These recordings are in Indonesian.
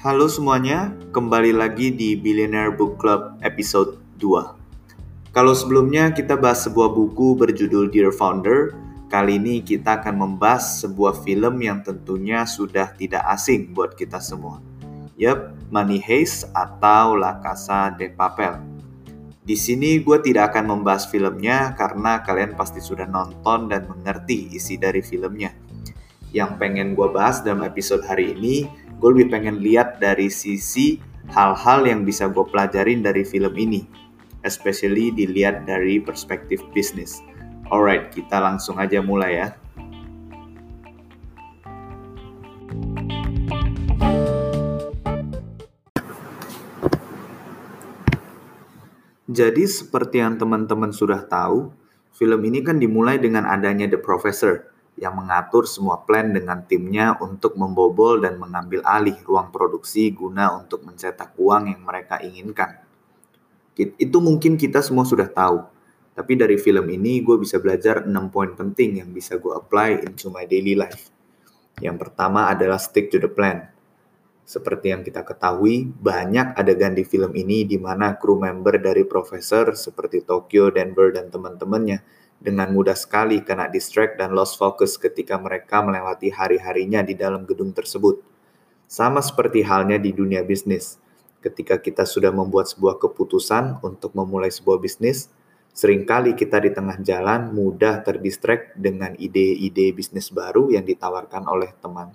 Halo semuanya, kembali lagi di Billionaire Book Club episode 2. Kalau sebelumnya kita bahas sebuah buku berjudul Dear Founder, kali ini kita akan membahas sebuah film yang tentunya sudah tidak asing buat kita semua. Yap, Money Heist atau La Casa de Papel. Di sini gue tidak akan membahas filmnya karena kalian pasti sudah nonton dan mengerti isi dari filmnya. Yang pengen gue bahas dalam episode hari ini gue lebih pengen lihat dari sisi hal-hal yang bisa gue pelajarin dari film ini, especially dilihat dari perspektif bisnis. Alright, kita langsung aja mulai ya. Jadi seperti yang teman-teman sudah tahu, film ini kan dimulai dengan adanya The Professor, yang mengatur semua plan dengan timnya untuk membobol dan mengambil alih ruang produksi guna untuk mencetak uang yang mereka inginkan. Itu mungkin kita semua sudah tahu, tapi dari film ini gue bisa belajar 6 poin penting yang bisa gue apply into my daily life. Yang pertama adalah stick to the plan. Seperti yang kita ketahui, banyak adegan di film ini di mana kru member dari profesor seperti Tokyo, Denver, dan teman-temannya dengan mudah sekali kena distract dan lost focus ketika mereka melewati hari-harinya di dalam gedung tersebut. Sama seperti halnya di dunia bisnis. Ketika kita sudah membuat sebuah keputusan untuk memulai sebuah bisnis, sering kali kita di tengah jalan mudah terdistract dengan ide-ide bisnis baru yang ditawarkan oleh teman.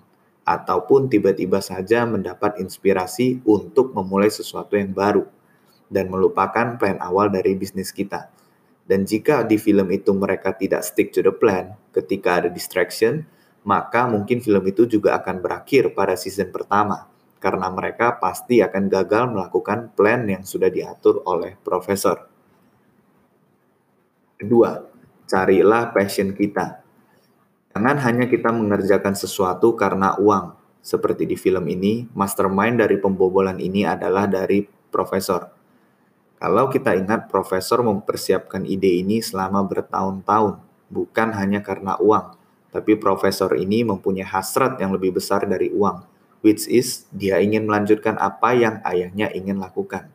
Ataupun tiba-tiba saja mendapat inspirasi untuk memulai sesuatu yang baru dan melupakan plan awal dari bisnis kita. Dan jika di film itu mereka tidak stick to the plan ketika ada distraction, maka mungkin film itu juga akan berakhir pada season pertama karena mereka pasti akan gagal melakukan plan yang sudah diatur oleh profesor. Kedua, carilah passion kita. Jangan hanya kita mengerjakan sesuatu karena uang. Seperti di film ini, mastermind dari pembobolan ini adalah dari profesor. Kalau kita ingat profesor mempersiapkan ide ini selama bertahun-tahun, bukan hanya karena uang, tapi profesor ini mempunyai hasrat yang lebih besar dari uang, which is dia ingin melanjutkan apa yang ayahnya ingin lakukan.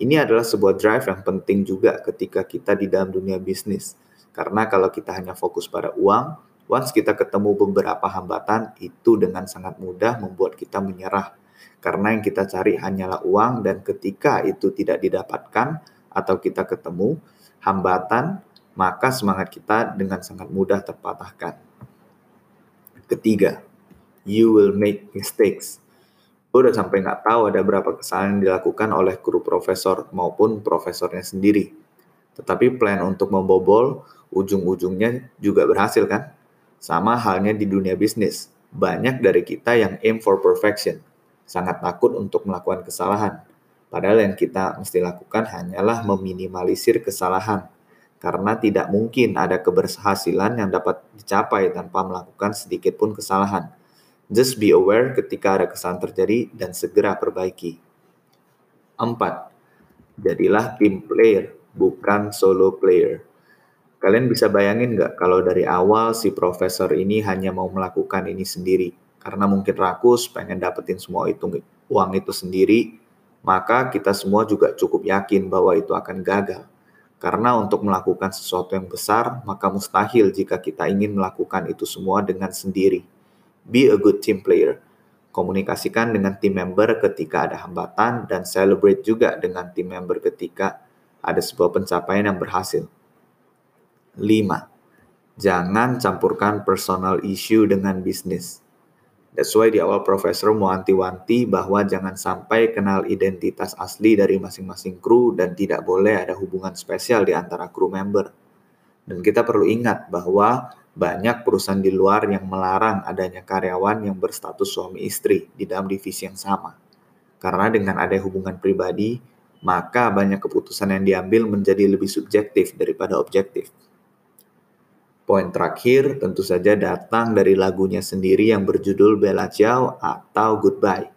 Ini adalah sebuah drive yang penting juga ketika kita di dalam dunia bisnis. Karena kalau kita hanya fokus pada uang, once kita ketemu beberapa hambatan, itu dengan sangat mudah membuat kita menyerah karena yang kita cari hanyalah uang dan ketika itu tidak didapatkan atau kita ketemu hambatan, maka semangat kita dengan sangat mudah terpatahkan. Ketiga, you will make mistakes. Gue udah sampai nggak tahu ada berapa kesalahan yang dilakukan oleh kru profesor maupun profesornya sendiri. Tetapi plan untuk membobol ujung-ujungnya juga berhasil kan? Sama halnya di dunia bisnis. Banyak dari kita yang aim for perfection, sangat takut untuk melakukan kesalahan. Padahal yang kita mesti lakukan hanyalah meminimalisir kesalahan, karena tidak mungkin ada keberhasilan yang dapat dicapai tanpa melakukan sedikit pun kesalahan. Just be aware ketika ada kesalahan terjadi dan segera perbaiki. 4. Jadilah team player, bukan solo player. Kalian bisa bayangin nggak kalau dari awal si profesor ini hanya mau melakukan ini sendiri, karena mungkin rakus pengen dapetin semua itu uang itu sendiri, maka kita semua juga cukup yakin bahwa itu akan gagal. Karena untuk melakukan sesuatu yang besar, maka mustahil jika kita ingin melakukan itu semua dengan sendiri. Be a good team player. Komunikasikan dengan tim member ketika ada hambatan dan celebrate juga dengan tim member ketika ada sebuah pencapaian yang berhasil. 5. Jangan campurkan personal issue dengan bisnis. That's why di awal profesor mau anti-wanti bahwa jangan sampai kenal identitas asli dari masing-masing kru dan tidak boleh ada hubungan spesial di antara kru member. Dan kita perlu ingat bahwa banyak perusahaan di luar yang melarang adanya karyawan yang berstatus suami istri di dalam divisi yang sama. Karena dengan ada hubungan pribadi, maka banyak keputusan yang diambil menjadi lebih subjektif daripada objektif. Poin terakhir tentu saja datang dari lagunya sendiri yang berjudul Bella Ciao atau Goodbye.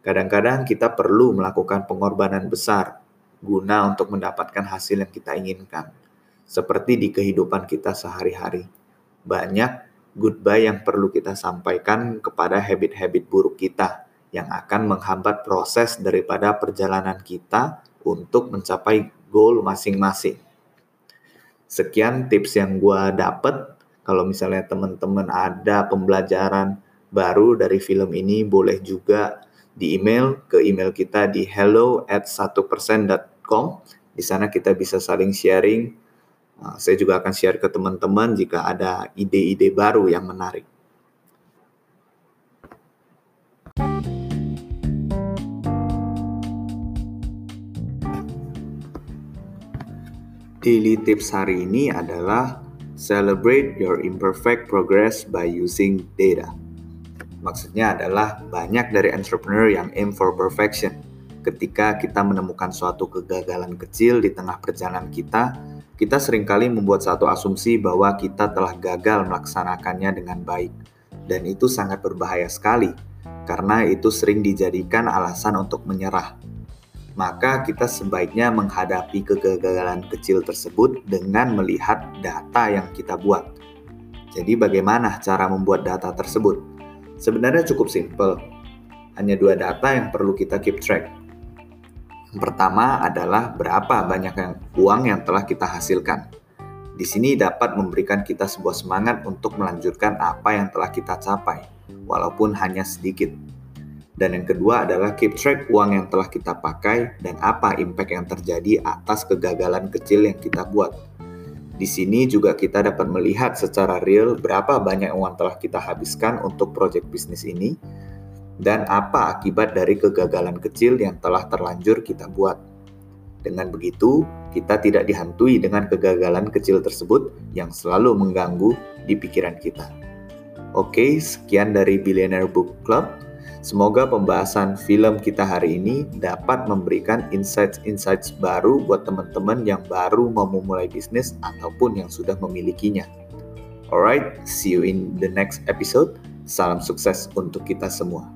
Kadang-kadang kita perlu melakukan pengorbanan besar guna untuk mendapatkan hasil yang kita inginkan. Seperti di kehidupan kita sehari-hari. Banyak goodbye yang perlu kita sampaikan kepada habit-habit buruk kita yang akan menghambat proses daripada perjalanan kita untuk mencapai goal masing-masing. Sekian tips yang gue dapet. Kalau misalnya teman-teman ada pembelajaran baru dari film ini, boleh juga di email ke email kita di hello at 1%.com. Di sana kita bisa saling sharing. Uh, saya juga akan share ke teman-teman jika ada ide-ide baru yang menarik. Daily tips hari ini adalah celebrate your imperfect progress by using data. Maksudnya adalah banyak dari entrepreneur yang aim for perfection. Ketika kita menemukan suatu kegagalan kecil di tengah perjalanan kita, kita sering kali membuat satu asumsi bahwa kita telah gagal melaksanakannya dengan baik. Dan itu sangat berbahaya sekali, karena itu sering dijadikan alasan untuk menyerah maka kita sebaiknya menghadapi kegagalan kecil tersebut dengan melihat data yang kita buat. Jadi bagaimana cara membuat data tersebut? Sebenarnya cukup simpel. Hanya dua data yang perlu kita keep track. Yang pertama adalah berapa banyak yang uang yang telah kita hasilkan. Di sini dapat memberikan kita sebuah semangat untuk melanjutkan apa yang telah kita capai, walaupun hanya sedikit. Dan yang kedua adalah keep track uang yang telah kita pakai dan apa impact yang terjadi atas kegagalan kecil yang kita buat. Di sini juga kita dapat melihat secara real berapa banyak uang telah kita habiskan untuk proyek bisnis ini dan apa akibat dari kegagalan kecil yang telah terlanjur kita buat. Dengan begitu, kita tidak dihantui dengan kegagalan kecil tersebut yang selalu mengganggu di pikiran kita. Oke, sekian dari Billionaire Book Club. Semoga pembahasan film kita hari ini dapat memberikan insights-insights baru buat teman-teman yang baru mau memulai bisnis ataupun yang sudah memilikinya. Alright, see you in the next episode. Salam sukses untuk kita semua.